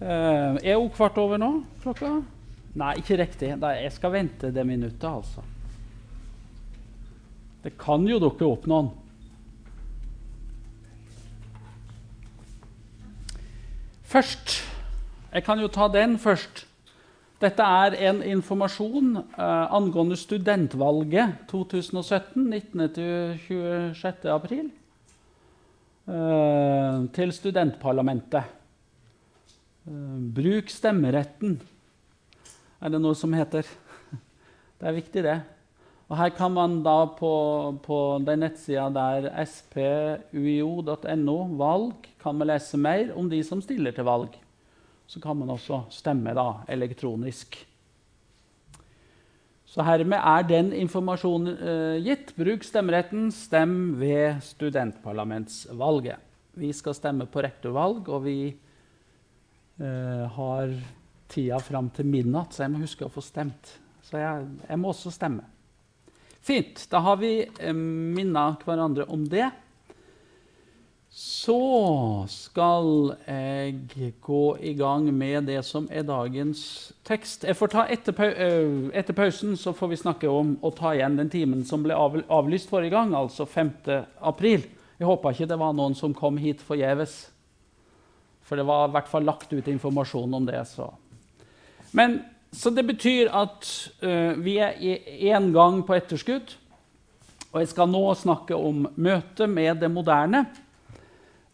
Eh, er hun kvart over nå, klokka? Nei, ikke riktig. Nei, jeg skal vente det minuttet, altså. Det kan jo dukke opp noen. Først Jeg kan jo ta den først. Dette er en informasjon uh, angående studentvalget 2017, 19.-26. april, eh, til studentparlamentet. Eh, bruk stemmeretten, er det noe som heter. Det er viktig, det. Og her kan man da på, på den nettsida der spuio.no, valg, kan man lese mer om de som stiller til valg. Så kan man også stemme da, elektronisk. Så hermed er den informasjonen eh, gitt. Bruk stemmeretten. Stem ved studentparlamentsvalget. Vi skal stemme på rektorvalg, og vi har tida fram til midnatt, så jeg må huske å få stemt. Så jeg, jeg må også stemme. Fint. Da har vi eh, minna hverandre om det. Så skal jeg gå i gang med det som er dagens tekst. Jeg får ta etter, etter, pausen så får vi snakke om å ta igjen den timen som ble avlyst forrige gang, altså 5. april. Jeg håpa ikke det var noen som kom hit forgjeves. For det var i hvert fall lagt ut informasjon om det. Så. Men, så det betyr at uh, vi er én gang på etterskudd. Og jeg skal nå snakke om møtet med det moderne.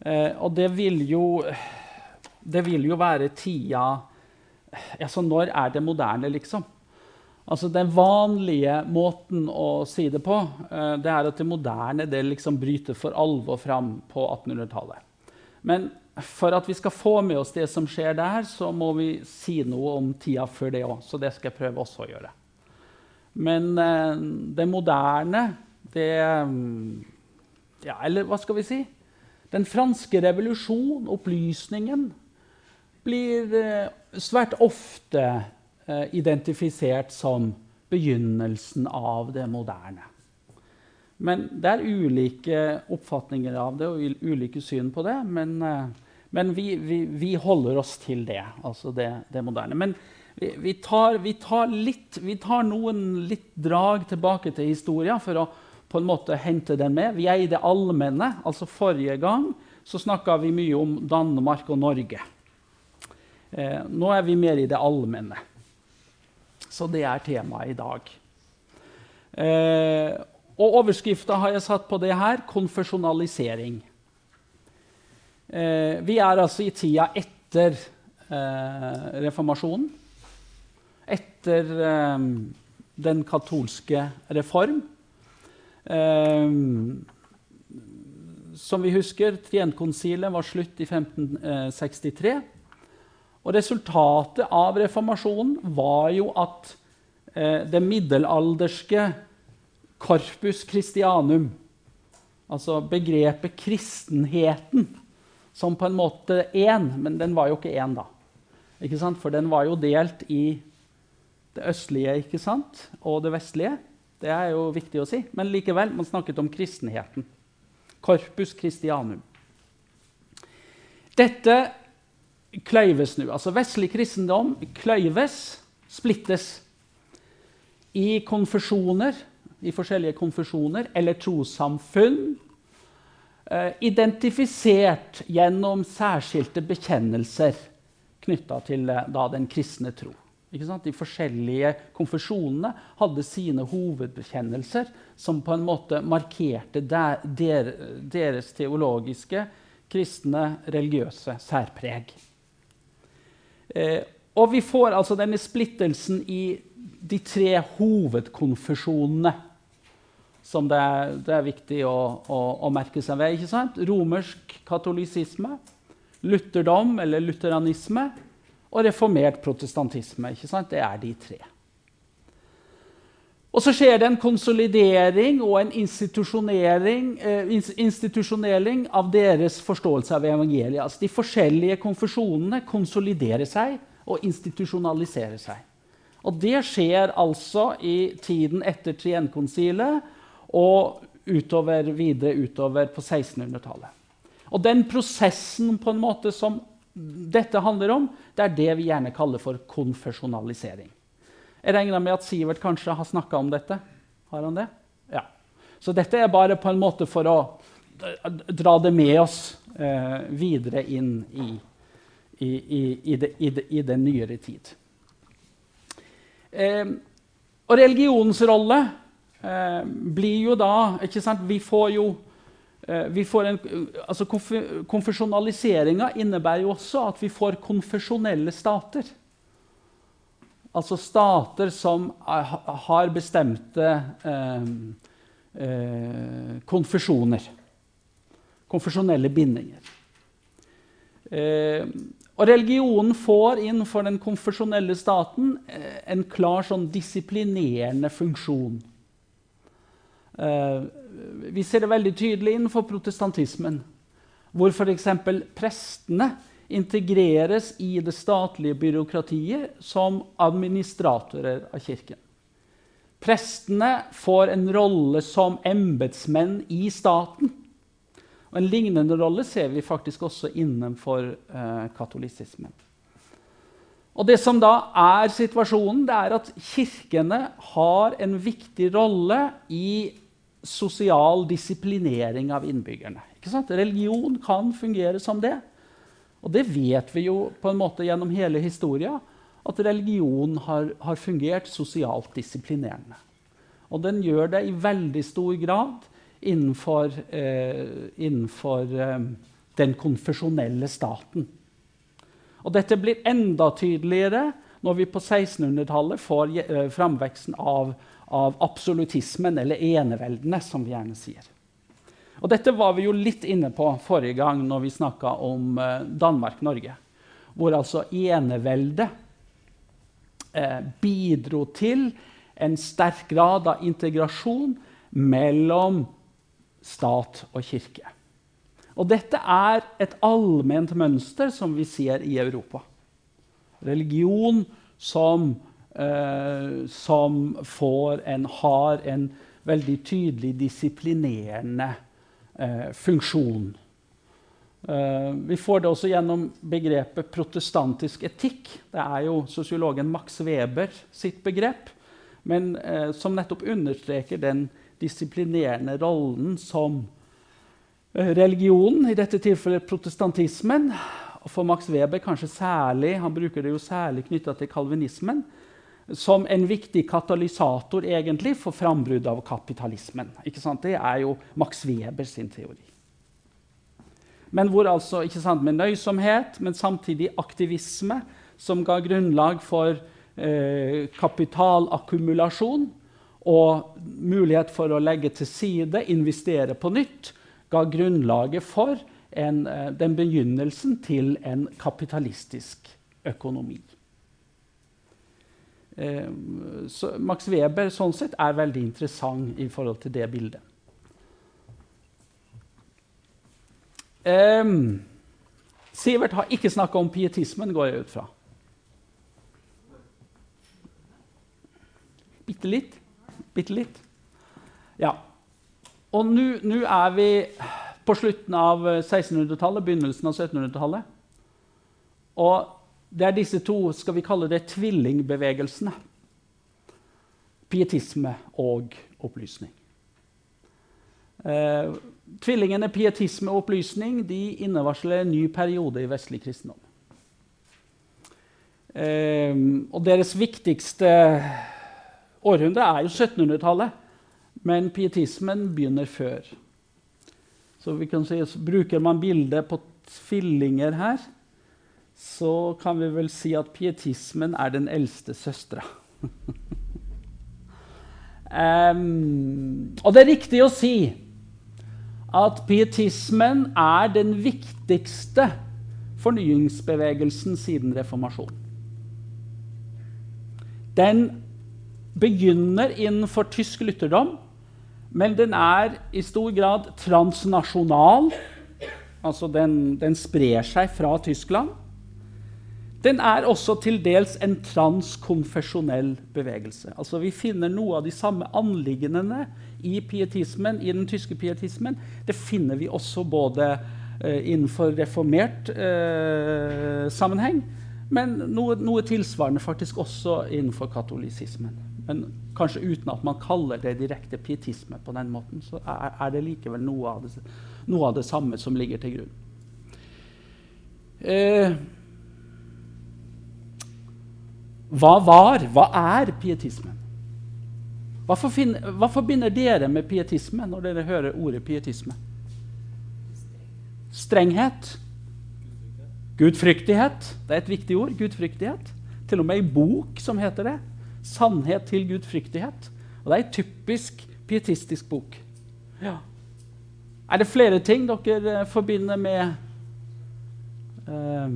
Uh, og det vil jo Det vil jo være tida altså Når er det moderne, liksom? Altså Den vanlige måten å si det på eh, det er at det moderne det liksom bryter for alvor fram på 1800-tallet. Men for at vi skal få med oss det som skjer der, så må vi si noe om tida før det òg. Så det skal jeg prøve også å gjøre. Men eh, det moderne, det Ja, eller hva skal vi si? Den franske revolusjon, opplysningen, blir eh, svært ofte eh, identifisert som begynnelsen av det moderne. Men det er ulike oppfatninger av det og ulike syn på det. Men, eh, men vi, vi, vi, holder oss til det, altså det, det moderne. Men vi, vi, tar, tar litt, vi tar noen litt drag tilbake til historia for å på en måte hente den med. Vi er i det allmenne. altså Forrige gang så snakka vi mye om Danmark og Norge. Eh, nå er vi mer i det allmenne. Så det er temaet i dag. Eh, og overskrifta har jeg satt på det her konfesjonalisering. Eh, vi er altså i tida etter eh, reformasjonen. Etter eh, den katolske reform. Um, som vi husker, Trienkonsilet var slutt i 1563. Og resultatet av reformasjonen var jo at eh, det middelalderske corpus christianum, altså begrepet kristenheten, som på en måte én, men den var jo ikke én, da. Ikke For den var jo delt i det østlige ikke sant? og det vestlige. Det er jo viktig å si. Men likevel, man snakket om kristenheten. Corpus Christianum. Dette kløyves nå. Altså vestlig kristendom kløyves, splittes, i konfesjoner, i forskjellige konfesjoner eller trossamfunn. Eh, identifisert gjennom særskilte bekjennelser knytta til eh, da, den kristne tro. De forskjellige konfesjonene hadde sine hovedbekjennelser som på en måte markerte der, der, deres teologiske, kristne, religiøse særpreg. Eh, og vi får altså denne splittelsen i de tre hovedkonfesjonene som det det er viktig å, å, å, merke seg ved. ikke sant? Romersk katolisisme, lutherdom eller lutheranisme og reformert protestantisme. ikke sant? Det er de tre. Og så skjer det en konsolidering og en institusjonering, eh, institusjonering av deres forståelse av evangeliet. Altså de forskjellige konfesjonene konsoliderer seg og institusjonaliserer seg. Og det skjer altså i tiden etter Trienkonsilet og utover, videre utover på 1600-tallet. Og den prosessen på en måte som dette handler om, det er det vi gjerne kaller for konfesjonalisering. Jeg regner med at Sivert kanskje har snakka om dette? Har han det? Ja. Så dette er bare på en måte for å dra det med oss eh, videre inn i, i, i, det, i, den nyere tid. Eh, og religionens rolle eh, blir jo da ikke sant, Vi får jo Eh, vi får en, altså Konfesjonaliseringa innebærer jo også at vi får konfesjonelle stater. Altså stater som har bestemte eh, eh, konfesjoner. Konfesjonelle bindinger. Eh, og religionen får innenfor den konfesjonelle staten eh, en klar sånn disiplinerende funksjon. Eh, vi ser det veldig tydelig innenfor protestantismen, hvor f.eks. prestene integreres i det statlige byråkratiet som administratorer av kirken. Prestene får en rolle som embetsmenn i staten. Og En lignende rolle ser vi faktisk også innenfor eh, katolisismen. Og det som da er situasjonen, det er at kirkene har en viktig rolle i sosial disiplinering av innbyggerne. Religion kan fungere som det. Og det vet vi jo på en måte gjennom hele historia, at religion har, har fungert sosialt disiplinerende. Og den gjør det i veldig stor grad innenfor, eh, innenfor eh, den konfesjonelle staten. Og dette blir enda tydeligere når vi på 1600-tallet får eh, framveksten av av absolutismen, eller eneveldene, som vi gjerne sier. Og Dette var vi jo litt inne på forrige gang når vi snakka om eh, Danmark-Norge. Hvor altså eneveldet eh, bidro til en sterk grad av integrasjon mellom stat og kirke. Og dette er et allment mønster som vi ser i Europa. Religion som eh, som en, har en veldig tydelig disiplinerende eh, funksjon. Eh, vi får det også gjennom begrepet protestantisk etikk. Det er jo sosiologen Max Weber sitt begrep, men som nettopp understreker den disiplinerende rollen som religionen, i dette tilfellet protestantismen, og for Max Weber kanskje særlig, han bruker det jo særlig knytta til kalvinismen, som en viktig katalysator egentlig for frambruddet av kapitalismen. Det er jo Max Weber sin teori. Men hvor altså, ikke sant, med nøysomhet, men samtidig aktivisme, som ga grunnlag for eh, kapitalakkumulasjon og mulighet for å legge til side, investere på nytt, ga grunnlaget for en, eh, den begynnelsen til en kapitalistisk økonomi. Eh, Max Weber sånn sett er veldig interessant i forhold til det bildet. Um, Sivert har ikke snakka om pietismen, går jeg ut fra. Bitte litt. Bitte litt. Ja. Og nå er vi på slutten av 1600-tallet, begynnelsen av 1700-tallet. Og det er disse to skal vi kalle det, tvillingbevegelsene. Pietisme og opplysning. Eh, tvillingene pietisme og opplysning de innevarsler en ny periode i vestlig kristendom. Eh, og deres viktigste århundre er jo 1700-tallet, men pietismen begynner før. Så vi kan si, Bruker man bildet på tvillinger her, så kan vi vel si at pietismen er den eldste søstera. um, og det er riktig å si at pietismen er den viktigste fornyingsbevegelsen siden reformasjonen. Den begynner innenfor tysk lytterdom, men den er i stor grad transnasjonal. Altså den, den sprer seg fra Tyskland. Den er også til dels en transkonfesjonell bevegelse. Altså Vi finner noe av de samme anliggendene i pietismen, i den tyske pietismen. Det finner vi også både eh, innenfor reformert eh, sammenheng. Men noe, noe, tilsvarende faktisk også innenfor katolisismen. Men kanskje uten at man kaller det direkte pietisme på den måten, så er, er det likevel noe av det, noe av det, samme som ligger til grunn. Eh, hva var, hva er pietismen? Hva, hva forbinder dere med pietisme når dere hører ordet pietisme? Strenghet. Gudfryktighet. Det er et viktig ord. Gudfryktighet. Til og med ei bok som heter det. 'Sannhet til gudfryktighet'. Og Det er ei typisk pietistisk bok. Ja. Er det flere ting dere forbinder med uh,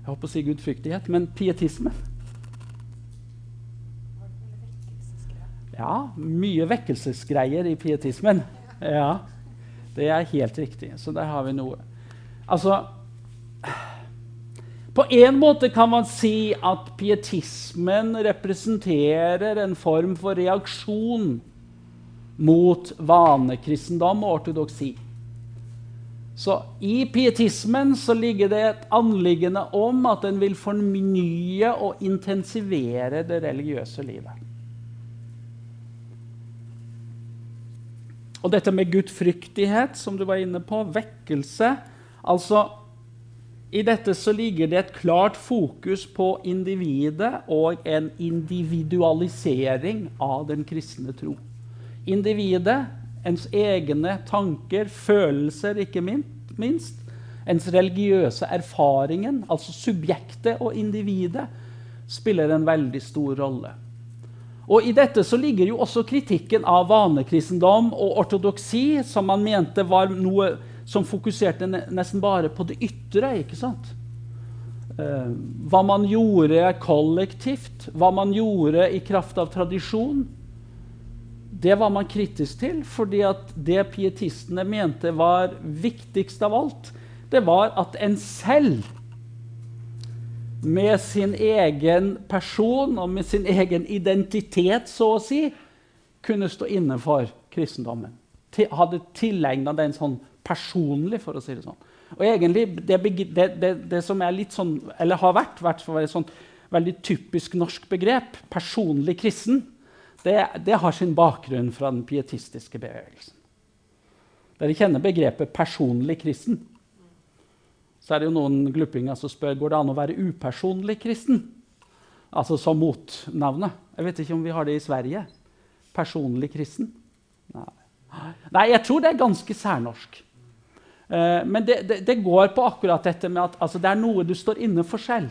Jeg på å si gudfryktighet, men pietisme? Ja, mye vekkelsesgreier i pietismen. Ja, Det er helt riktig. Så der har vi noe. Altså På en måte kan man si at pietismen representerer en form for reaksjon mot vanekristendom og ortodoksi. Så I pietismen så ligger det et anliggende om at en vil fornye og intensivere det religiøse livet. Og dette med gudfryktighet, som du var inne på, vekkelse altså I dette så ligger det et klart fokus på individet og en individualisering av den kristne tro. Individet, ens egne tanker, følelser, ikke minst. Ens religiøse erfaringen, altså subjektet og individet, spiller en veldig stor rolle. Og I dette så ligger jo også kritikken av vanekristendom og ortodoksi, som man mente var noe som fokuserte nesten bare på det ytre. ikke sant? Eh, hva man gjorde kollektivt, hva man gjorde i kraft av tradisjon. Det var man kritisk til, fordi at det pietistene mente var viktigst av alt, det var at en selv med sin egen person og med sin egen identitet, så å si, kunne stå inne for kristendommen. Hadde tilegna den sånn personlig, for å si det sånn. Og egentlig, det, det, det, det som er litt sånn, eller har vært, vært for et sånn veldig typisk norsk begrep, personlig kristen, det, har sin bakgrunn fra den pietistiske bevegelsen. Dere kjenner begrepet 'personlig kristen'? så er det jo noen gluppinger som spør går det an å være upersonlig kristen. Altså som motnavnet. Jeg vet ikke om vi har det i Sverige. Personlig kristen. Nei, Nei jeg tror det er ganske særnorsk. Uh, men det, det, det, går på akkurat dette med at altså, det er noe du står inne for selv.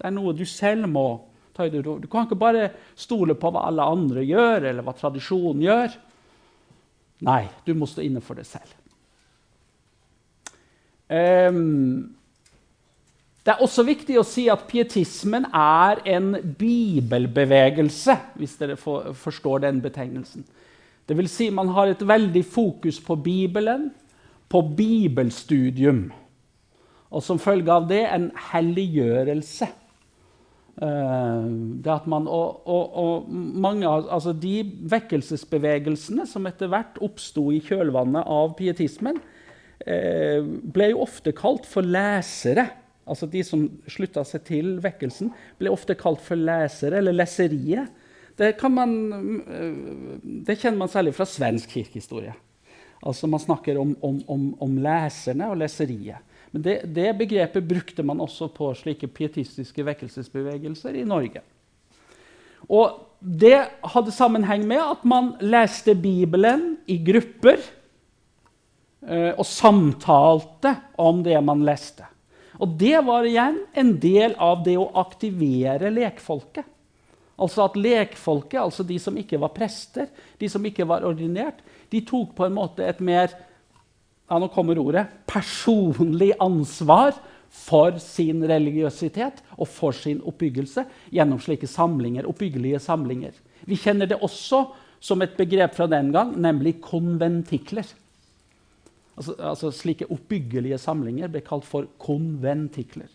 Det er noe du selv må det Du kan ikke bare stole på hva alle andre gjør, eller hva tradisjonen gjør. Nei, du må stå inne for det selv. Um, det er også viktig å si at pietismen er en bibelbevegelse, hvis dere for, forstår den betegnelsen. Det vil si man har et veldig fokus på Bibelen, på bibelstudium. Og som følge av det en helliggjørelse. At man, og, og, og mange, altså De vekkelsesbevegelsene som etter hvert oppsto i kjølvannet av pietismen, Eh, ble jo ofte kalt for lesere. Altså De som slutta seg til vekkelsen, ble ofte kalt for lesere, eller leseriet. Det, man, eh, det kjenner man særlig fra svensk kirkehistorie. Altså Man snakker om, om, om, om leserne og leseriet. Men det, det, begrepet brukte man også på slike pietistiske vekkelsesbevegelser i Norge. Og det hadde sammenheng med at man leste Bibelen i grupper Eh, og samtalte om det man leste. Og det var igjen en del av det å aktivere lekfolket. Altså at lekfolket, altså de som ikke var prester, de som ikke var ordinert, de tok på en måte et mer ja, nå kommer ordet, personlig ansvar for sin religiøsitet og for sin oppbyggelse gjennom slike samlinger, oppbyggelige samlinger. Vi kjenner det også som et begrep fra den gang, nemlig konventikler. Altså, altså Slike oppbyggelige samlinger ble kalt for konventikler.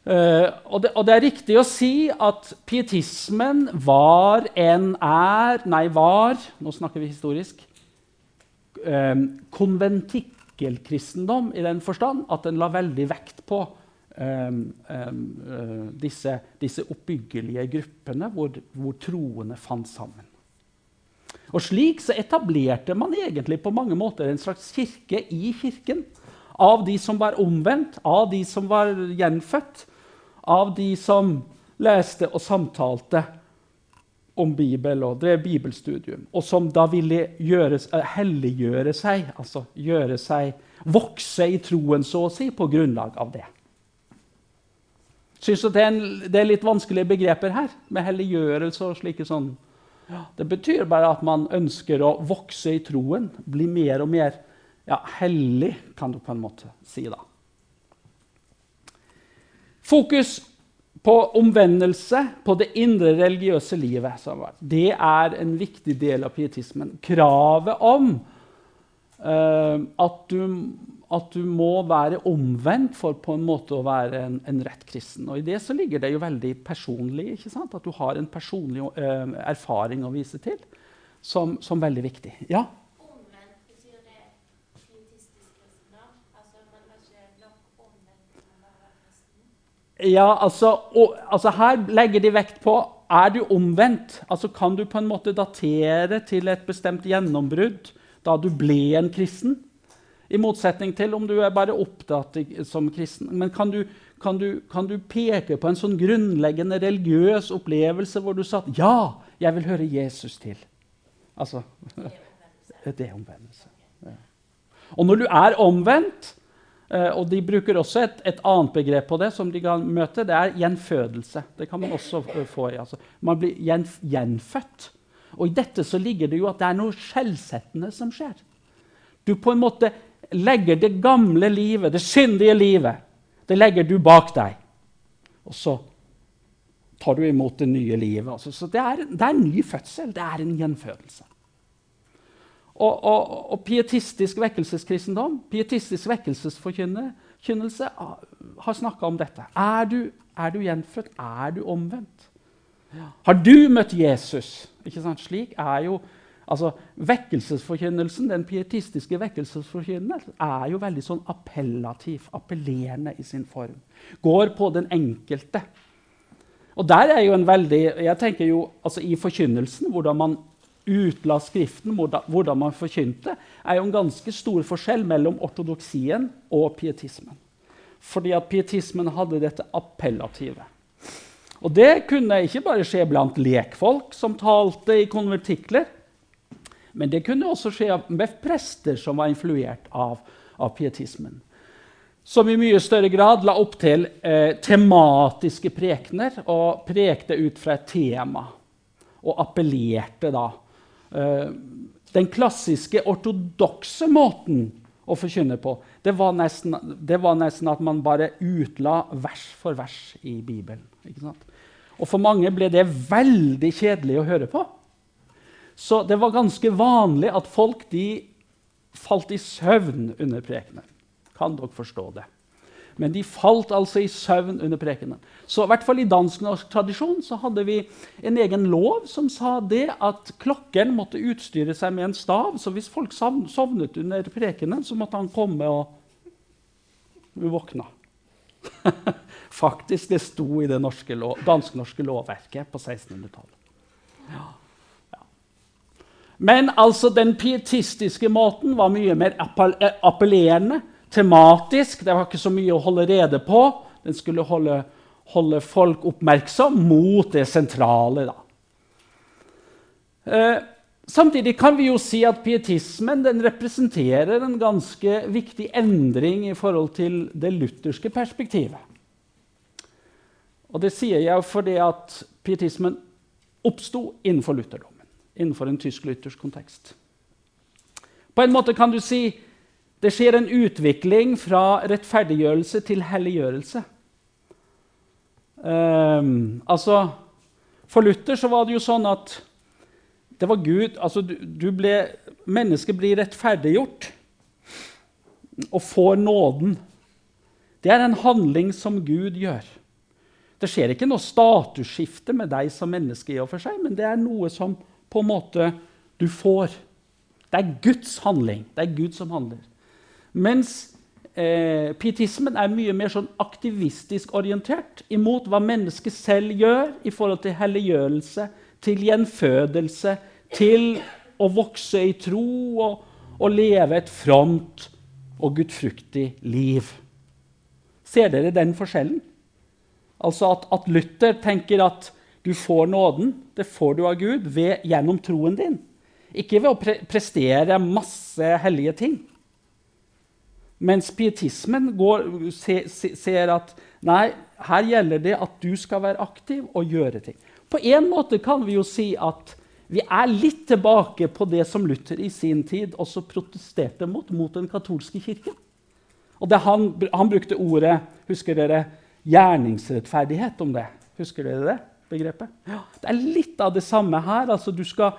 Uh, og, det, og, det, er riktig å si at pietismen var en er Nei, var Nå snakker vi historisk. Eh, konventikkelkristendom i den forstand at den la veldig vekt på eh, eh, disse, disse, oppbyggelige gruppene hvor, hvor troende fant sammen. Og Slik så etablerte man egentlig på mange måter en slags kirke i kirken. Av de som var omvendt, av de som var gjenfødt, av de som leste og samtalte om Bibel og drev bibelstudium, og som da ville gjøre, eh, helliggjøre seg, altså gjøre seg vokse i troen, så å si, på grunnlag av det. Syns du det det er litt vanskelige begreper her, med helliggjørelse og slike sånn? Det betyr bare at man ønsker å vokse i troen, bli mer og mer ja, hellig, kan du på en måte si da. Fokus på omvendelse, på det indre religiøse livet. Det er en viktig del av pietismen. Kravet om uh, at, du, at, du, må være omvendt for på en måte å være en, en, rett kristen. Og I det så ligger det jo veldig personlig. At du har en personlig uh, erfaring å vise til som, som veldig viktig. Ja? Ja, altså, og, altså, Her legger de vekt på er du omvendt. Altså, Kan du på en måte datere til et bestemt gjennombrudd da du ble en kristen? I motsetning til om du er bare opptatt som kristen. Men kan du, kan, du, kan du, peke på en sånn grunnleggende religiøs opplevelse hvor du sa ja, jeg vil høre Jesus til? Altså Det er omvendelse. Ja. Og når du er omvendt, og De bruker også et, et, annet begrep på det som de kan møte. Det er gjenfødelse. Det kan man også uh, få i. Altså. Man blir gjenf gjenfødt. Og i dette så ligger det jo at det er noe skjellsettende som skjer. Du på en måte legger det gamle livet, det syndige livet, det legger du bak deg. Og så tar du imot det nye livet. Altså. Så det er, det er en ny fødsel. Det er en gjenfødelse. Og, og, og pietistisk vekkelseskristendom, pietistisk vekkelsesforkynnelse, har snakka om dette. Er du, er du, gjenfødt? Er du omvendt? Har du møtt Jesus? Ikke sant? Slik er jo altså, Vekkelsesforkynnelsen, den pietistiske vekkelsesforkynnelsen er jo veldig sånn appellativ, appellerende i sin form. Går på den enkelte. Og der er jo en veldig jeg tenker jo, altså I forkynnelsen, hvordan man utla Skriften, hvordan man forkynte, er jo en ganske stor forskjell mellom ortodoksien og pietismen. Fordi at pietismen hadde dette appellative. Og det kunne ikke bare skje blant lekfolk som talte i konvertikler. Men det kunne også skje med prester som var influert av, av pietismen. Som i mye større grad la opp til eh, tematiske prekener og prekte ut fra et tema. Og appellerte da den klassiske ortodokse måten å forkynne på, det var, nesten, det var, nesten, at man bare utla vers for vers i Bibelen. Og for mange ble det veldig kjedelig å høre på. Så det var ganske vanlig at folk de falt i søvn under prekenen. Kan dere forstå det? Men de falt altså i søvn under prekenen. Så i hvert fall i dansk-norsk tradisjon så hadde vi en egen lov som sa det at klokken måtte utstyre seg med en stav. Så hvis folk sovnet under prekenen, så måtte han komme og våkne. Faktisk, det sto i det dansk-norske lovverket på 1600-tallet. Ja. Men altså, den pietistiske måten var mye mer appellerende tematisk. Det var ikke så mye å holde rede på. Den skulle holde, holde folk oppmerksom mot det sentrale. Eh, samtidig kan vi jo si at pietismen representerer en ganske viktig endring i forhold til det lutherske perspektivet. Og det sier jeg fordi at pietismen oppsto innenfor lutherdommen. Innenfor en tysk-luthersk kontekst. På en måte kan du si det skjer en utvikling fra rettferdiggjørelse til helliggjørelse. Um, altså, For Luther så var det jo sånn at det var Gud altså du, du ble, Mennesket blir rettferdiggjort og får nåden. Det er en handling som Gud gjør. Det skjer ikke noe statusskifte med deg som menneske, i og for seg, men det er noe som på en måte du får. Det er Guds handling. Det er Gud som handler. Mens eh, pietismen er mye mer sånn aktivistisk orientert imot hva mennesket selv gjør i forhold til helliggjørelse, til gjenfødelse, til å vokse i tro og, og leve et fromt og gudfruktig liv. Ser dere den forskjellen? Altså at, at, Luther tenker at du får nåden, det får du av Gud ved, gjennom troen din. Ikke ved å pre prestere masse hellige ting. Mens pietismen går, se, se, ser at nei, her gjelder det at du skal være aktiv og gjøre ting. På en måte kan vi jo si at vi er litt tilbake på det som Luther i sin tid også protesterte mot, mot den katolske kirken. Og han, han, brukte ordet husker dere, gjerningsrettferdighet om det. Husker dere det begrepet? Ja, det er litt av det samme her. Altså, du, skal,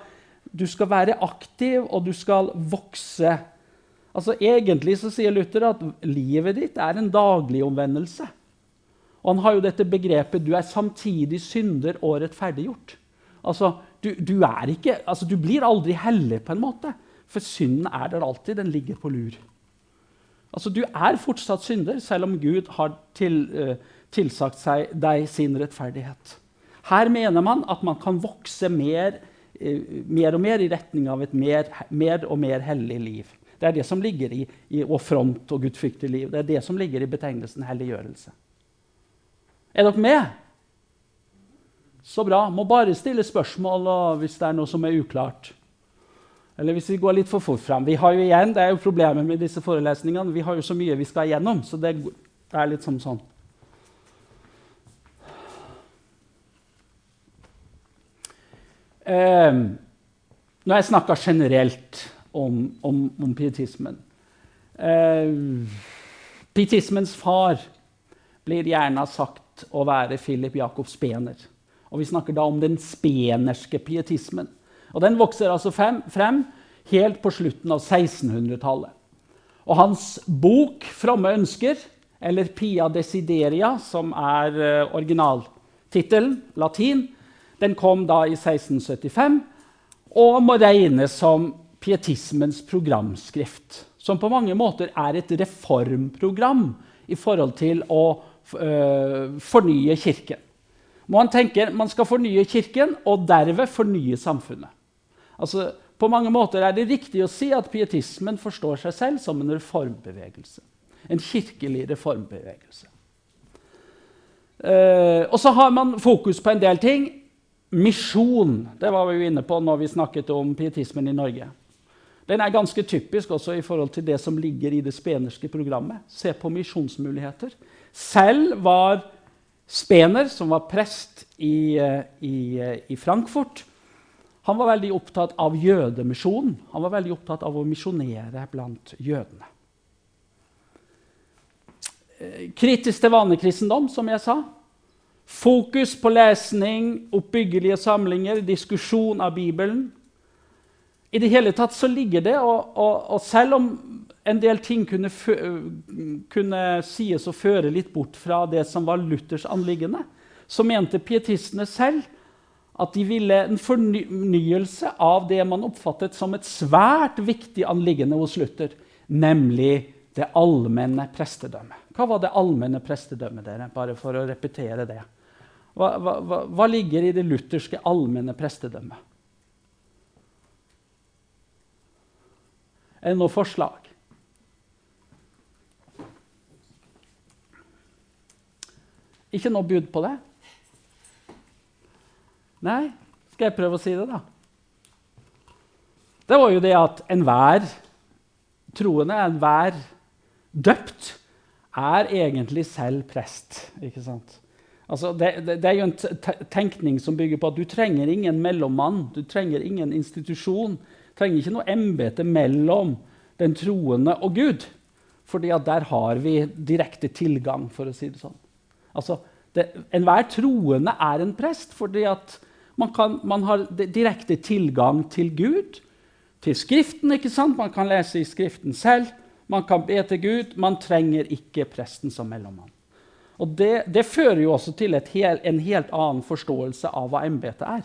du skal være aktiv, og du skal vokse. Altså, egentlig så sier Luther at livet ditt er en daglig omvendelse. Og han har jo dette begrepet 'du er samtidig synder og rettferdiggjort'. Altså, du, du, ikke, altså, du blir aldri hellig, på en måte. For synden er der alltid. Den ligger på lur. Altså, Du er fortsatt synder, selv om Gud har til, uh, tilsagt seg deg sin rettferdighet. Her mener man at man kan vokse mer, uh, mer og mer i retning av et mer, mer, og mer hellig liv. Det er det som ligger i, i og front og gudfryktig liv. Det er det som ligger i betegnelsen helliggjørelse. Er dere med? Så bra. Må bare stille spørsmål hvis det er noe som er uklart. Eller hvis vi går litt for fort fram. Vi har jo igjen, Det er jo problemet med disse forelesningene. Vi har jo så mye vi skal igjennom. Så det, er litt som sånn. Eh, nå jeg snakka generelt om, om, om pietismen. Eh, pietismens far blir gjerne sagt å være Philip Jakob Spener. Og vi snakker da om den spenerske pietismen. Og Den vokser altså frem, frem helt på slutten av 1600-tallet. Og hans bok 'Fromme ønsker', eller 'Pia desideria', som er uh, originaltittelen, latin, den kom da i 1675 og må regnes som pietismens programskrift. Som på mange måter er et reformprogram i forhold til å uh, fornye Kirken. Man tenker man skal fornye Kirken og derved fornye samfunnet. Altså, på mange måter er det riktig å si at pietismen forstår seg selv som en reformbevegelse. En kirkelig reformbevegelse. Uh, og så har man fokus på en del ting. Misjon det var vi jo inne på når vi snakket om pietismen i Norge. Den er ganske typisk også i forhold til det som ligger i det spenerske programmet. Se på misjonsmuligheter. Selv var Spener, som var prest i, eh, i, eh, i Frankfurt, han var veldig opptatt av jødemisjonen. Han var veldig opptatt av å misjonere blant jødene. Eh, kritisk til vanekristendom, som jeg sa. Fokus på lesning, oppbyggelige samlinger, diskusjon av Bibelen. I det hele tatt så ligger det, og, og, og selv om en del ting kunne, kunne, sies å føre litt bort fra det som var Luthers anliggende, så mente pietistene selv at de ville en fornyelse av det man oppfattet som et svært viktig anliggende hos Luther, nemlig det allmenne prestedømmet. Hva var det allmenne prestedømmet, dere? Bare for å repetere det. Hva, hva, hva ligger i det lutherske allmenne prestedømmet? Det noe forslag? Ikke noe bud på det? Nei, skal jeg prøve å si det, da? Det var jo det at enhver troende, enhver døpt, er egentlig selv prest. ikke sant? Altså, det, det, det, er jo en tenkning som bygger på at du trenger ingen mellommann. Du trenger ingen institusjon. Trenger ikke noe embete mellom den troende og Gud. fordi der har vi direkte tilgang, for å si det sånn. Altså, Enhver troende er en prest fordi man, kan, man, har direkte tilgang til Gud, til Skriften. ikke sant? Man kan lese i Skriften selv, man kan be til Gud. Man trenger ikke presten som mellommann. Og det, det fører jo også til hel, en helt annen forståelse av hva embetet er.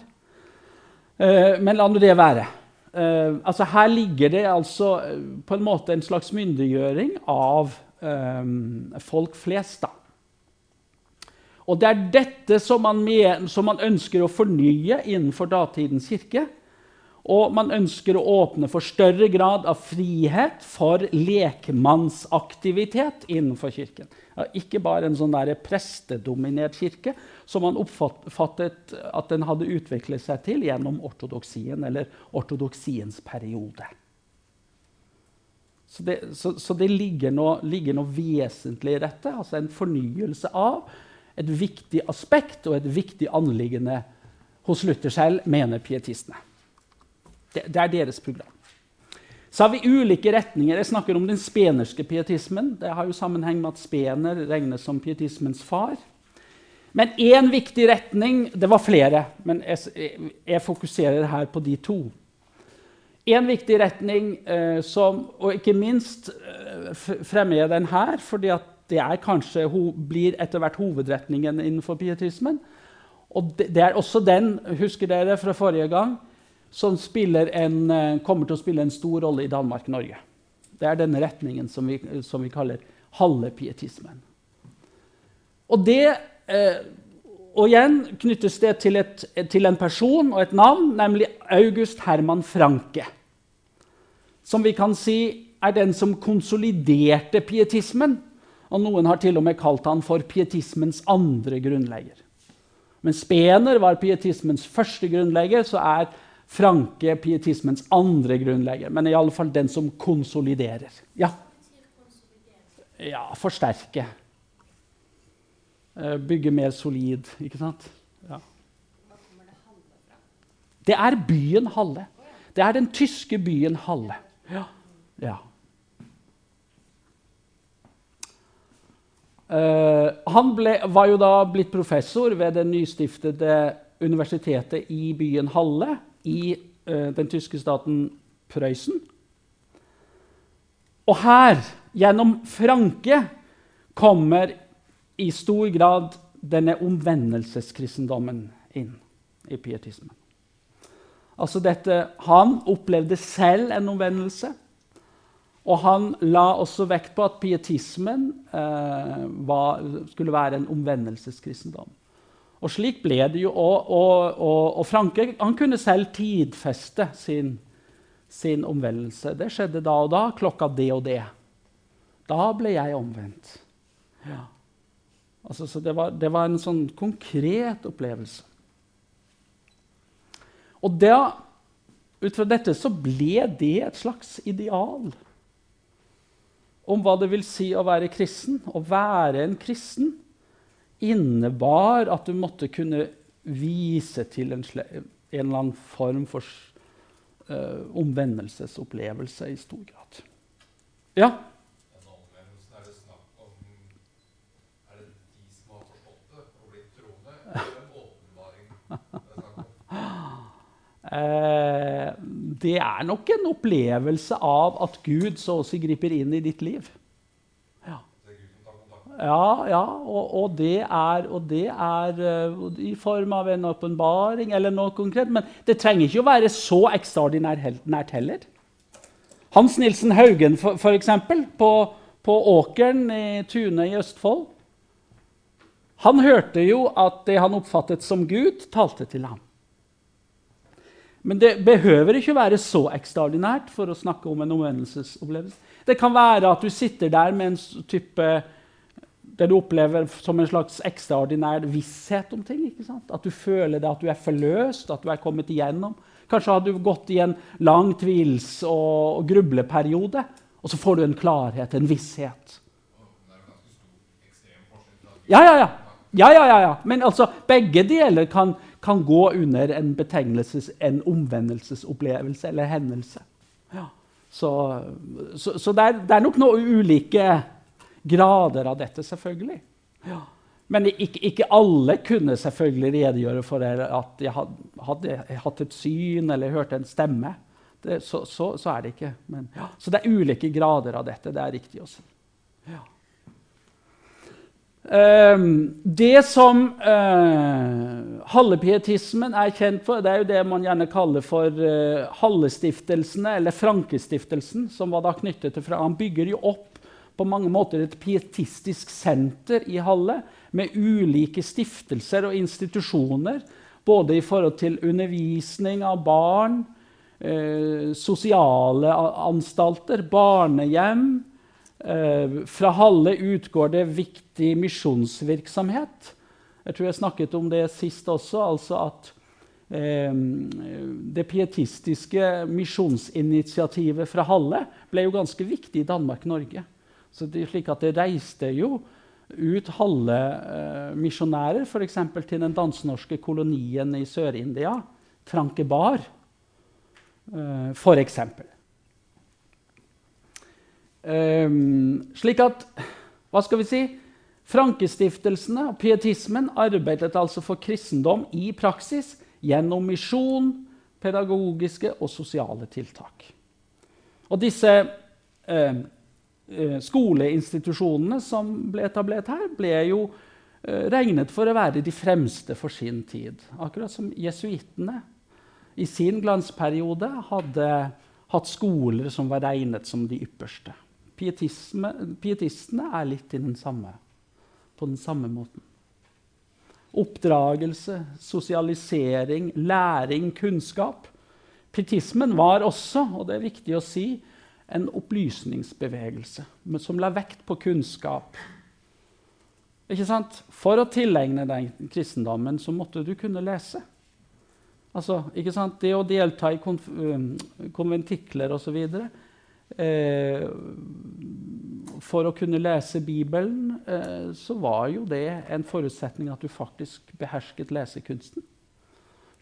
Uh, men la nå det være. Uh, altså her ligger det altså uh, på en måte en slags myndiggjøring av um, folk flest. da. Og det er dette som man, med, som man, ønsker å fornye innenfor datidens kirke. Og man ønsker å åpne for større grad av frihet for lekmannsaktivitet innenfor kirken. Ikke bare en sånn der prestedominert kirke som man oppfattet at den hadde utviklet seg til gjennom ortodoksien eller ortodoksiens periode. Så det, så, så det ligger, noe, ligger, noe, vesentlig i dette. altså En fornyelse av et viktig aspekt og et viktig anliggende hos Luther selv, mener pietistene. Det, det, er deres program. Så har vi ulike retninger. Jeg snakker om den spenerske pietismen. Det har jo sammenheng med at Spener regnes som pietismens far. Men én viktig retning Det var flere, men jeg, jeg fokuserer her på de to. En viktig retning, eh, som, og ikke minst eh, fremmer jeg den her, fordi det kanskje blir etter hvert hovedretningen innenfor pietismen. Og det, det, er også den, husker dere fra forrige gang, som en, eh, kommer til å spille en stor rolle i Danmark-Norge. Det er denne retningen som vi, som vi kaller halvepietismen. Og det eh, og igjen knyttes det til, et, til, en person og et navn, nemlig August Herman Franke som vi kan si er den som konsoliderte pietismen. Og noen har til og med kalt han for pietismens andre grunnlegger. Men Spener var pietismens første grunnlegger, så er Franke pietismens andre grunnlegger. Men i alle fall den som konsoliderer. Ja, ja forsterke. Eh, bygge mer solid, ikke sant? Ja. Det er byen Halle. Det er den tyske byen Halle. Ja. ja. Uh, han ble, var jo da blitt professor ved det nystiftede universitetet i byen Halle i eh, den tyske staten Prøysen. Og her, gjennom Franke, kommer i stor grad denne omvendelseskristendommen inn i pietismen. Altså dette, han opplevde selv en omvendelse. Og han la også vekt på at pietismen eh, var, skulle være en omvendelseskristendom. Og slik ble det jo. Og, og, og, og Franke kunne selv tidfeste sin, sin, omvendelse. Det skjedde da og da, klokka det og det. Da ble jeg omvendt. Ja. Altså, så det var, det var en sånn konkret opplevelse. Og da, ut fra dette så ble det et slags ideal om hva det vil si å være kristen. Å være en kristen innebar at du måtte kunne vise til en, en eller annen form for uh, omvendelsesopplevelse i stor grad. Ja? Eh, det er nok en opplevelse av at Gud så å si griper inn i ditt liv. Ja, ja, og, og, det er, og det er uh, i form av en åpenbaring eller noe konkret. Men det trenger ikke å være så ekstraordinært heller. Hans Nilsen Haugen, eksempel, på, på åkeren i Tune i Østfold. Han hørte jo at det han oppfattet som Gud, talte til ham. Men det behøver ikke være så ekstraordinært for å snakke om en omvendelsesopplevelse. Det kan være at du sitter der med en type det du opplever som en slags ekstraordinær visshet om ting. At du føler det, at du er forløst, at du er kommet igjennom. Kanskje har du gått i en lang tvils- og, grubleperiode, og så får du en klarhet, en visshet. Ja, ja, ja. ja, ja, ja. Men altså, begge deler kan kan gå under en betegnelses, en omvendelsesopplevelse eller hendelse. Ja. Så, så, så det, er, det, er, nok noen ulike grader av dette, selvfølgelig. Ja. Men ikke, ikke, alle kunne selvfølgelig redegjøre for at jeg hadde, hatt et syn eller hørt en stemme. Det, så, så, er det ikke. Men, ja. Så det er ulike grader av dette. Det er riktig å si. Ja. Um, det som uh, hallepietismen er kjent for, det er jo det man gjerne kaller for uh, Hallestiftelsene, eller Frankestiftelsen, som var da knyttet til fra. Han bygger jo opp på mange måter et pietistisk senter i Halle med ulike stiftelser og institusjoner, både i forhold til undervisning av barn, eh, sosiale anstalter, barnehjem Eh, fra Halle utgår det viktig misjonsvirksomhet. Jeg tror jeg snakket om det sist også. altså at eh, Det pietistiske misjonsinitiativet fra Halle ble jo ganske viktig i Danmark-Norge. Så det slik at det reiste jo ut Halle-misjonærer eh, f.eks. til den dansk-norske kolonien i Sør-India, Frankebar, eh, f.eks. Um, slik at Hva skal vi si? Frankestiftelsene og pietismen arbeidet altså for kristendom i praksis gjennom misjon, pedagogiske og sosiale tiltak. Og disse eh, eh, skoleinstitusjonene som ble etablert her, ble jo eh, regnet for å være de fremste for sin tid. Akkurat som jesuittene i sin glansperiode hadde hatt skoler som var regnet som de ypperste pietistene er litt den samme, på den samme måten. Oppdragelse, sosialisering, læring, kunnskap. Pietismen var også, og det er viktig å si, en opplysningsbevegelse som la vekt på kunnskap. Ikke sant? For å tilegne deg kristendommen så måtte du kunne lese. Altså, ikke sant? Det å delta i konv konventikler osv. Eh, for å kunne lese Bibelen eh, så var jo det en forutsetning at du faktisk behersket lesekunsten.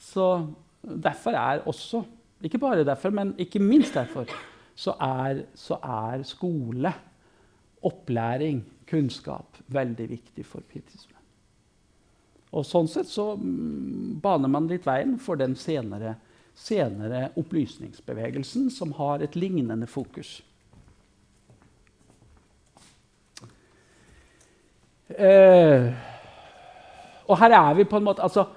Så derfor er også, ikke bare derfor, men ikke minst derfor, så er, så er skole, opplæring, kunnskap veldig viktig for pietisme. Og sånn sett så mm, baner man litt veien for den senere senere opplysningsbevegelsen, som har et lignende fokus. Eh, og her er vi på en måte altså,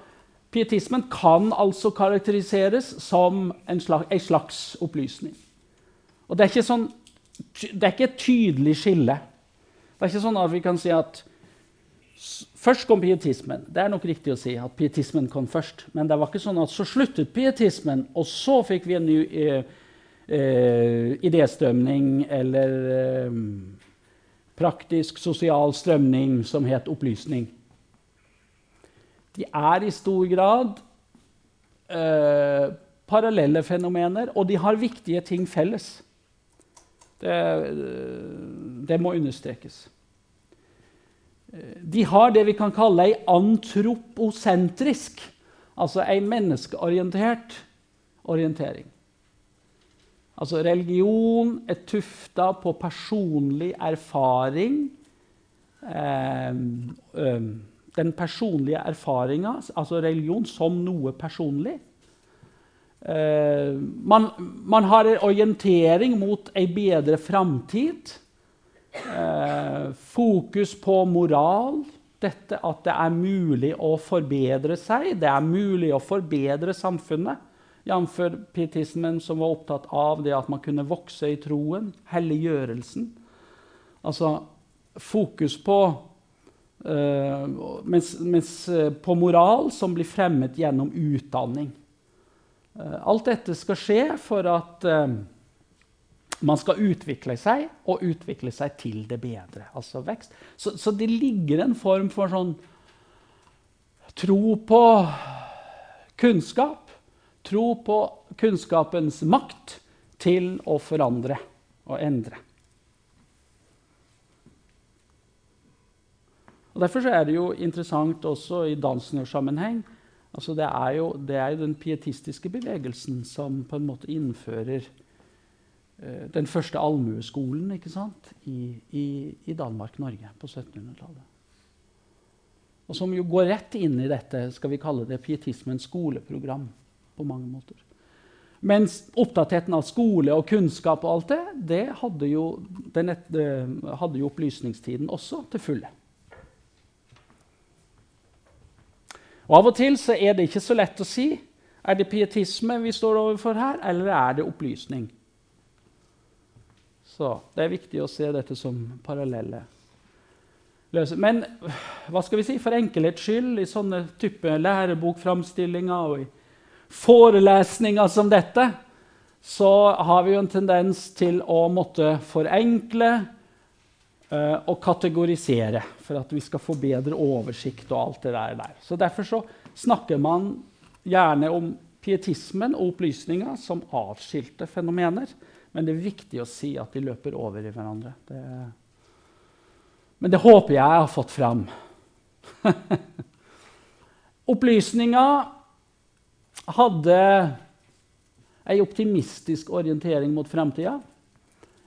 Pietismen kan altså karakteriseres som en slags, en slags opplysning. Og det er, sånn, det er ikke et tydelig skille. Det er ikke sånn at vi kan si at Først kom pietismen. Det er nok riktig å si at pietismen kom først. Men det var ikke sånn at så sluttet pietismen, og så fikk vi en ny eh, eh, idéstrømning eller eh, praktisk sosial strømning som het opplysning. De er i stor grad eh, parallelle fenomener, og de har viktige ting felles. Det, det må understrekes. De har det vi kan kalle ei antroposentrisk, altså ei menneskeorientert orientering. Altså religion er tufta på personlig erfaring. Eh, den personlige erfaringa, altså religion som noe personlig. Eh, man, man, har en orientering mot ei bedre framtid. Eh, fokus på moral. Dette at det er mulig å forbedre seg, det er mulig å forbedre samfunnet. Jf. pietismen, som var opptatt av det at man kunne vokse i troen. Helliggjørelsen. Altså fokus på uh, mens, mens, på moral som blir fremmet gjennom utdanning. Uh, alt dette skal skje for at man skal utvikle seg og utvikle seg til det bedre. Altså vekst. Så, så det ligger en form for sånn tro på kunnskap. Tro på kunnskapens makt til å forandre og endre. Og Derfor er det jo interessant også i dansnersammenheng altså det, er jo, det er jo den pietistiske bevegelsen som på en måte innfører Eh, den første allmueskolen i, i, i Danmark-Norge på 1700-tallet. Og som jo går rett inn i dette skal vi kalle det pietismens skoleprogram. på mange måter. Mens opptattheten av skole og kunnskap og alt det, det hadde jo, den et, hadde jo opplysningstiden også til fulle. Og Av og til så er det ikke så lett å si er det pietisme vi står overfor her, eller er det opplysning. Så Det er viktig å se dette som parallelle. Men hva skal vi si, for enkelhets skyld i sånne type lærebokframstillinger og i forelesninger som dette, så har vi jo en tendens til å måtte forenkle og kategorisere for at vi skal få bedre oversikt og alt det der. Så Derfor så snakker man gjerne om pietismen og opplysninga som atskilte fenomener. Men det er viktig å si at de løper over i hverandre. Det men det håper jeg jeg har fått fram. Opplysninga hadde ei optimistisk orientering mot fremtida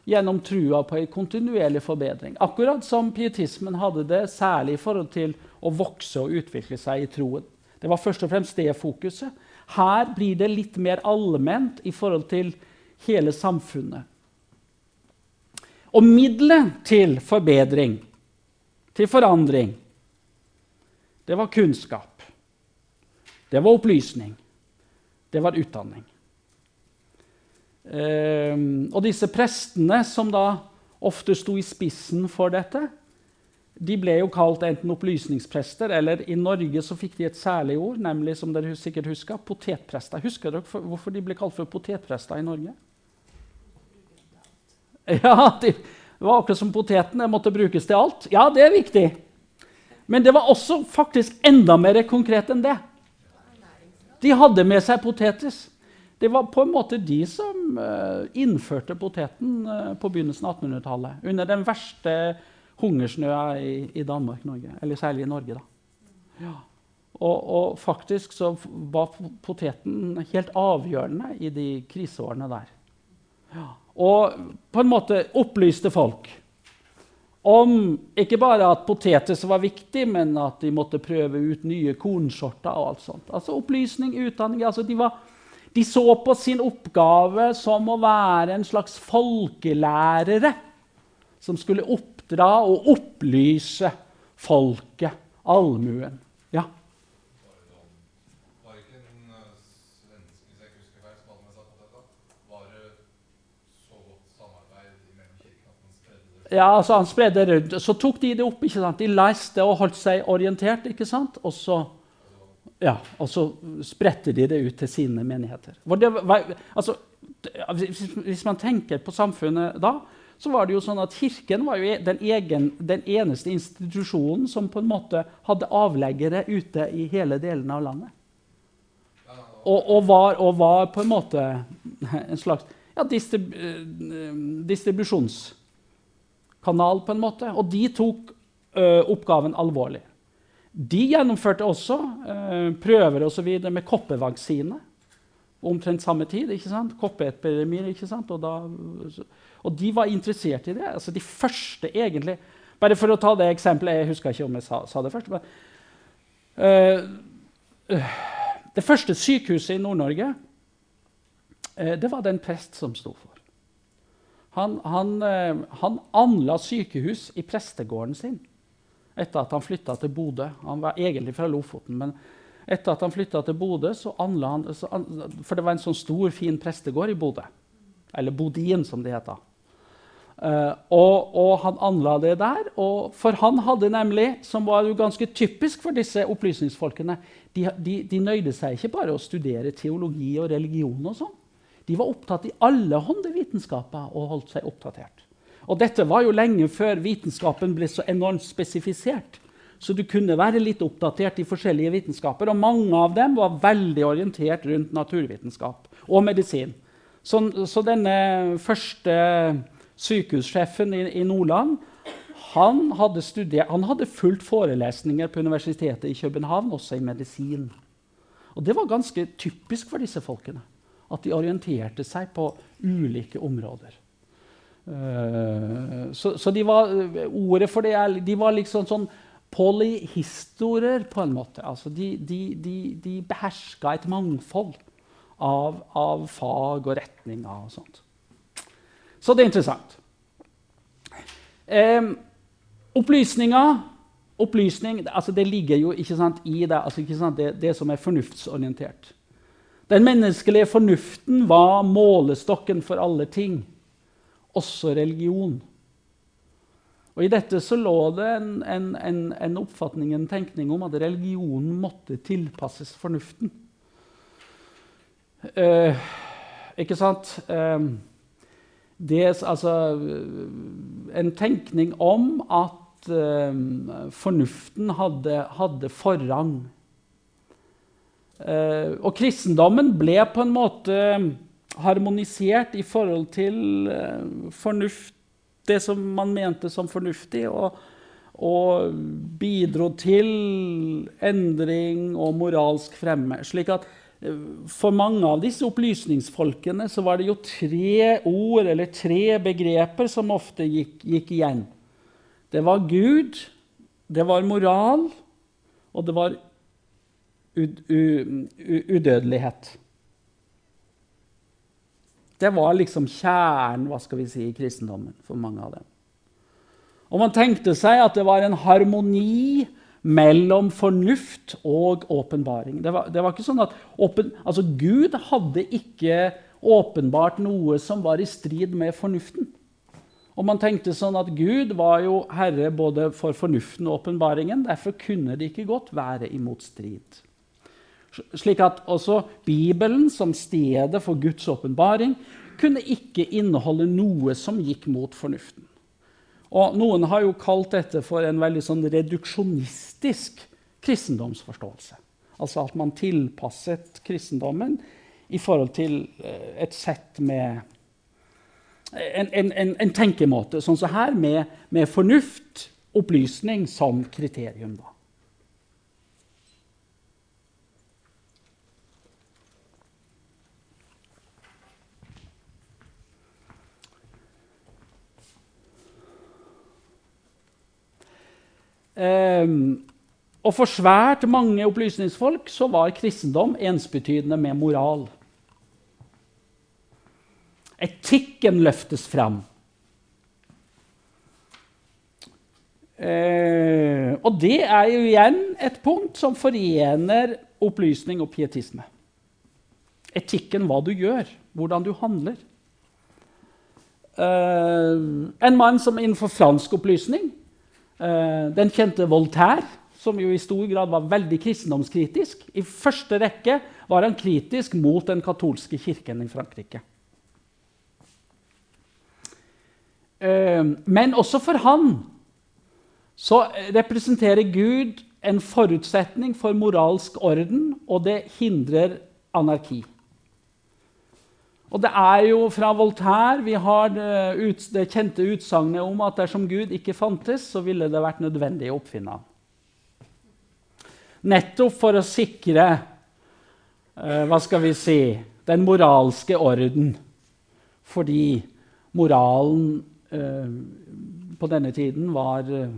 gjennom trua på ei kontinuerlig forbedring. Akkurat som pietismen hadde det, særlig i forhold til å vokse og utvikle seg i troen. Det var først og fremst det fokuset. Her blir det litt mer allment i forhold til hele samfunnet. Og middelet til forbedring til forandring. Det var kunnskap. Det var opplysning. Det var utdanning. Um, og disse prestene som da ofte sto i spissen for dette, de ble jo kalt enten opplysningsprester, eller i Norge så fikk de et særlig ord, nemlig som dere sikkert husker, potetprester. Husker dere for, hvorfor de ble kalt for potetprester i Norge? Ja, de, det var akkurat som potetene måtte brukes til alt. Ja, det er viktig. Men det var også faktisk enda mer konkret enn det. De hadde med seg potetis. Det var på en måte de som uh, innførte poteten uh, på begynnelsen av 1800-tallet. Under den verste hungersnøa i, i Danmark-Norge. Eller særlig i Norge, da. Ja. Og, og, faktisk så var poteten helt avgjørende i de kriseårene der. Ja og på en måte opplyste folk om ikke bare at poteter var viktig, men at de måtte prøve ut nye kornsorter. og alt sånt. Altså Opplysning, utdanning altså de, var, de, så på sin oppgave som å være en slags folkelærere som skulle oppdra og opplyse folket, allmuen. Ja. Ja, altså Han spredde det rundt. Så tok de det opp. ikke sant? De leste og holdt seg orientert. ikke sant? Og så, ja, og så spredte de det ut til sine menigheter. Var, altså, hvis man tenker på samfunnet da, så var det jo sånn at Kirken var jo den, egen, den eneste institusjonen som på en måte hadde avleggere ute i hele delen av landet. Og, og, var, og var, på en måte en slags ja, distrib, distribusjonskanal, på en måte. Og de tok ø, oppgaven alvorlig. De gjennomførte også eh, prøver og så videre med koppevaksine. Omtrent samme tid. ikke sant? Koppeepidemier. ikke sant? Og, da, og, de var interessert i det. Altså De første egentlig Bare for å ta det eksempelet Jeg husker ikke om jeg sa, sa det først. men eh, Det første sykehuset i Nord-Norge eh, det var det en prest som sto for. Han, han, eh, han, anla sykehus i prestegården sin etter at han flytta til Bodø. Han var egentlig fra Lofoten, men etter at han flytta til Bodø, så anla han så, For det var en sånn stor, fin prestegård i Bodø. Eller Bodin, som det heter. Uh, og, og, han anla det der. Og for han hadde nemlig, som var jo ganske typisk for disse opplysningsfolkene, de, de, de nøyde seg ikke bare å studere teologi og religion og sånn. De var opptatt i alle håndevitenskaper og holdt seg oppdatert. Og dette var jo lenge før vitenskapen ble så enormt spesifisert. Så du kunne være litt oppdatert i forskjellige vitenskaper. Og mange av dem var veldig orientert rundt naturvitenskap og medisin. Så, så denne første sykehussjefen i, i Nordland han hadde, studert, han hadde fulgt forelesninger på Universitetet i København, også i medisin. Og det var ganske typisk for disse folkene at de orienterte seg på ulike områder. Uh, så, så de var, ordet for det er, de var liksom sånn polyhistorer, på en måte. Altså de, de, de, de beherska et mangfold av, av, fag og retninger og sånt. Så det er interessant. Eh, opplysninger opplysning altså Det ligger jo ikke sant, i det, altså sant, det, det som er fornuftsorientert. Den menneskelige fornuften var målestokken for alle ting, også religion. Og I dette så lå det en, en, en, en oppfatning, en tenkning om at religionen måtte tilpasses fornuften. Eh, ikke sant? Eh, det, altså, en tenkning om at eh, fornuften hadde, hadde forrang. og kristendommen ble på en måte harmonisert i forhold til fornuft det som man mente som fornuftig, og, og bidro til endring og moralsk fremme. slik at eh, for mange av disse opplysningsfolkene så var det jo tre ord eller tre begreper som ofte gikk, gikk igjen. Det var Gud, det var moral, og det var udødelighet. Det var liksom kjernen hva skal vi si, i kristendommen for mange av dem. Og man tenkte seg at det var en harmoni mellom fornuft og åpenbaring. Det, det, var ikke sånn at åpen, altså Gud hadde ikke åpenbart noe som var i strid med fornuften. Og man tenkte sånn at Gud var jo herre både for fornuften og åpenbaringen. Derfor kunne det ikke godt være i motstrid. Slik at også Bibelen som stedet for Guds åpenbaring kunne ikke inneholde noe som gikk mot fornuften. Og Noen har jo kalt dette for en veldig sånn reduksjonistisk kristendomsforståelse. Altså at man tilpasset kristendommen i forhold til eh, et sett med en, en, en, en tenkemåte, sånn som her, med, med fornuft, opplysning, som kriterium. da. Um, og for svært mange opplysningsfolk så var kristendom ensbetydende med moral. Etikken løftes fram. Eh, og det er jo igjen et punkt som forener opplysning og pietisme. Etikken, hva du gjør, hvordan du handler. Eh, en mann som innenfor fransk opplysning den kjente Voltaire, som jo i stor grad var veldig kristendomskritisk. I første rekke var han kritisk mot den katolske kirken i Frankrike. Eh, men også for han så representerer Gud en forutsetning for moralsk orden, og det hindrer anarki. Og det er jo fra Voltaire vi har det, ut, det kjente utsagnet om at dersom Gud ikke fantes, så ville det vært nødvendig å oppfinne ham. Nettopp for å sikre eh, hva skal vi si, den moralske orden. Fordi moralen eh, på denne tiden var eh,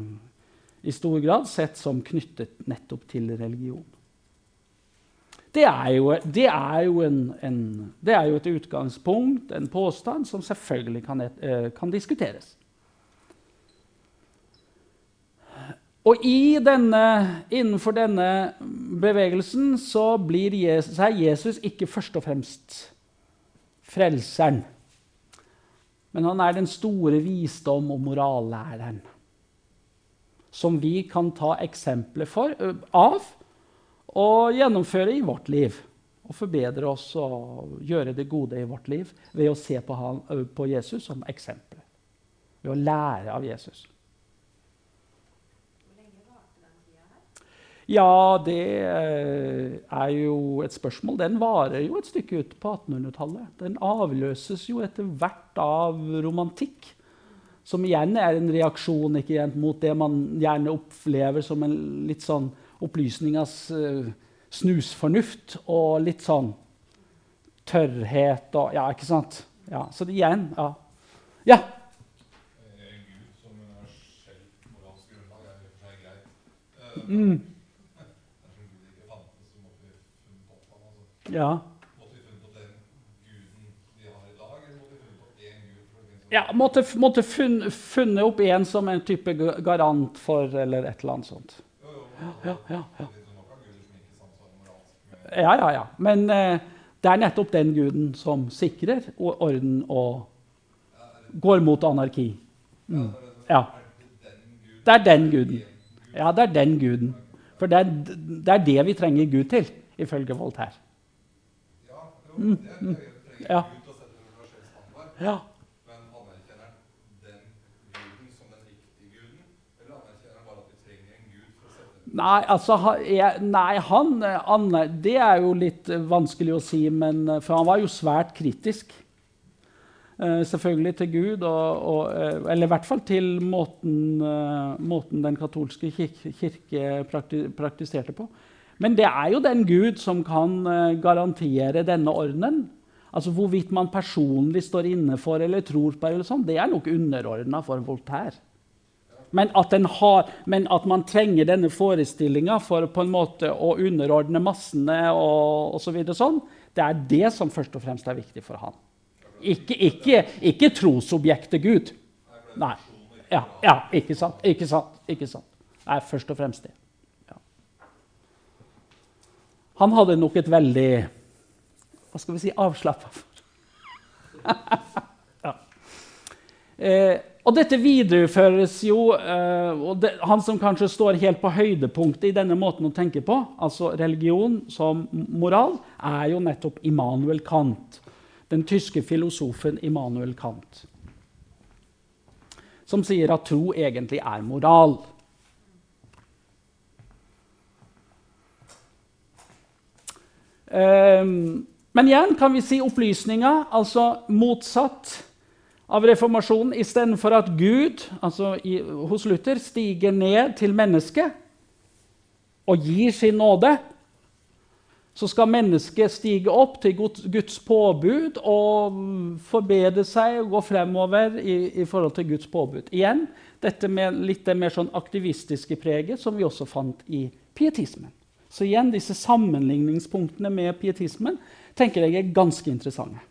i stor grad sett som knyttet nettopp til religion. Det er jo, det er jo, en, en, det er jo et utgangspunkt, en påstand, som selvfølgelig kan, eh, kan diskuteres. Og denne, innenfor denne bevegelsen så blir Jesus, er Jesus ikke først og fremst frelseren. Men han er den store visdom- og morallæreren. Som vi kan ta eksempler for, av og gjennomføre i vårt liv. Og forbedre oss og gjøre det gode i vårt liv ved å se på, han, på Jesus som eksempel. Ved å lære av Jesus. Ja, det er jo et spørsmål. Den varer jo et stykke ut på 1800-tallet. Den avløses jo etter hvert av romantikk. Som igjen er en reaksjon igjen, mot det man gjerne opplever som en litt sånn opplysningas uh, snusfornuft og litt sånn tørrhet og Ja, ikke sant? Ja, så det igjen Ja. ja. Mm. Ja. ja, måtte, måtte funn, funnet opp en som en type garant for, eller et eller annet sånt. Ja, ja, ja. ja. Ja. Men eh, det er nettopp den guden som sikrer orden og går mot anarki. Mm. Ja. Det er den guden. Ja, det er den guden. For det er, det er det vi trenger Gud til, ifølge Voltaire. Mm. Mm. Ja. ja. Nei, altså, nei, han, han, Det er jo litt vanskelig å si, men, for han var jo svært kritisk. Uh, selvfølgelig til Gud, og, og, uh, eller i hvert fall til måten, uh, måten den katolske kirke, kirke prakti, praktiserte på. Men det er jo den Gud som kan garantere denne ordenen. Altså Hvorvidt man personlig står inne for eller tror på, eller sånt, det er nok underordna for Voltaire. Men at, har, men at, man trenger denne forestillinga for på en måte å underordne massene, og, osv. så videre, sånn, det er det som først og fremst er viktig for han. Ikke, ikke, ikke trosobjektet Gud. Nei. Ja, ja, ikke sant. Ikke sant. Ikke sant. Nei, først og fremst det. Ja. Han hadde nok et veldig Hva skal vi si avslappa ja. eh, og dette videreføres jo uh, og det, Han som kanskje står helt på høydepunktet i denne måten å tenke på, altså religion som moral, er jo nettopp Immanuel Kant. Den tyske filosofen Immanuel Kant. Som sier at tro egentlig er moral. Um, men igjen kan vi si opplysninga, altså motsatt av reformasjonen istedenfor at Gud altså i, hos Luther stiger ned til mennesket og gir sin nåde, så skal mennesket stige opp til Guds påbud og forbedre seg og gå fremover i, i forhold til Guds påbud. Igjen dette med litt det mer sånn aktivistiske preget som vi også fant i pietismen. Så igjen disse sammenligningspunktene med pietismen tenker jeg er ganske interessante.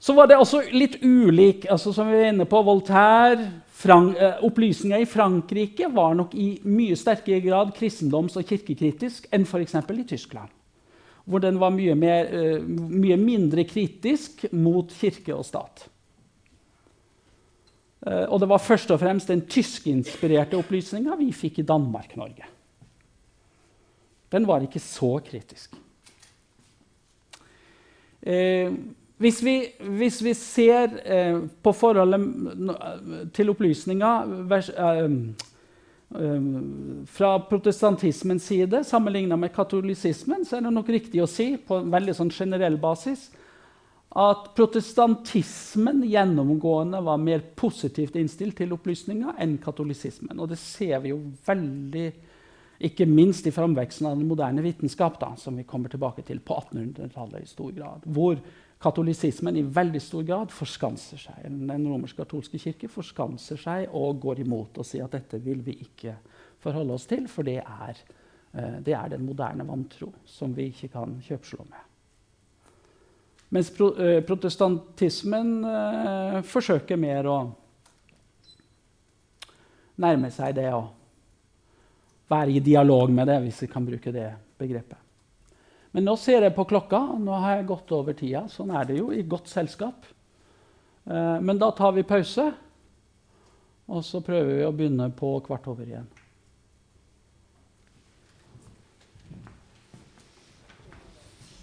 Så var det også litt ulik altså Som vi var inne på, Voltaire Frank, eh, Opplysninga i Frankrike var nok i mye sterkere grad kristendoms- og kirkekritisk enn f.eks. i Tyskland. Hvor den var mye, mer, eh, mye, mindre kritisk mot kirke og stat. Eh, og det var først og fremst den tyskinspirerte opplysninga vi fikk i Danmark-Norge. Den var ikke så kritisk. Eh, hvis vi, hvis vi ser eh, på forholdet til opplysninga eh, eh, fra protestantismens side sammenligna med katolisismen, så er det nok riktig å si på en veldig sånn generell basis at protestantismen gjennomgående var mer positivt innstilt til opplysninga enn katolisismen. Og det ser vi jo veldig ikke minst i framveksten av den moderne vitenskap, da, som vi kommer tilbake til på 1800-tallet i stor grad. Hvor katolisismen i veldig stor grad forskanser seg. Den romersk-katolske kirke forskanser seg og går imot og sier at dette vil vi ikke forholde oss til, for det er, uh, det er den moderne vantro som vi ikke kan kjøpslå med. Mens pro, uh, protestantismen uh, forsøker mer å nærme seg det og være i dialog med det, hvis vi kan bruke det begrepet. Men nå ser jeg på klokka. Nå har jeg gått over tida. Sånn er det jo i godt selskap. Eh, men da tar vi pause, og så prøver vi å begynne på kvart over igjen.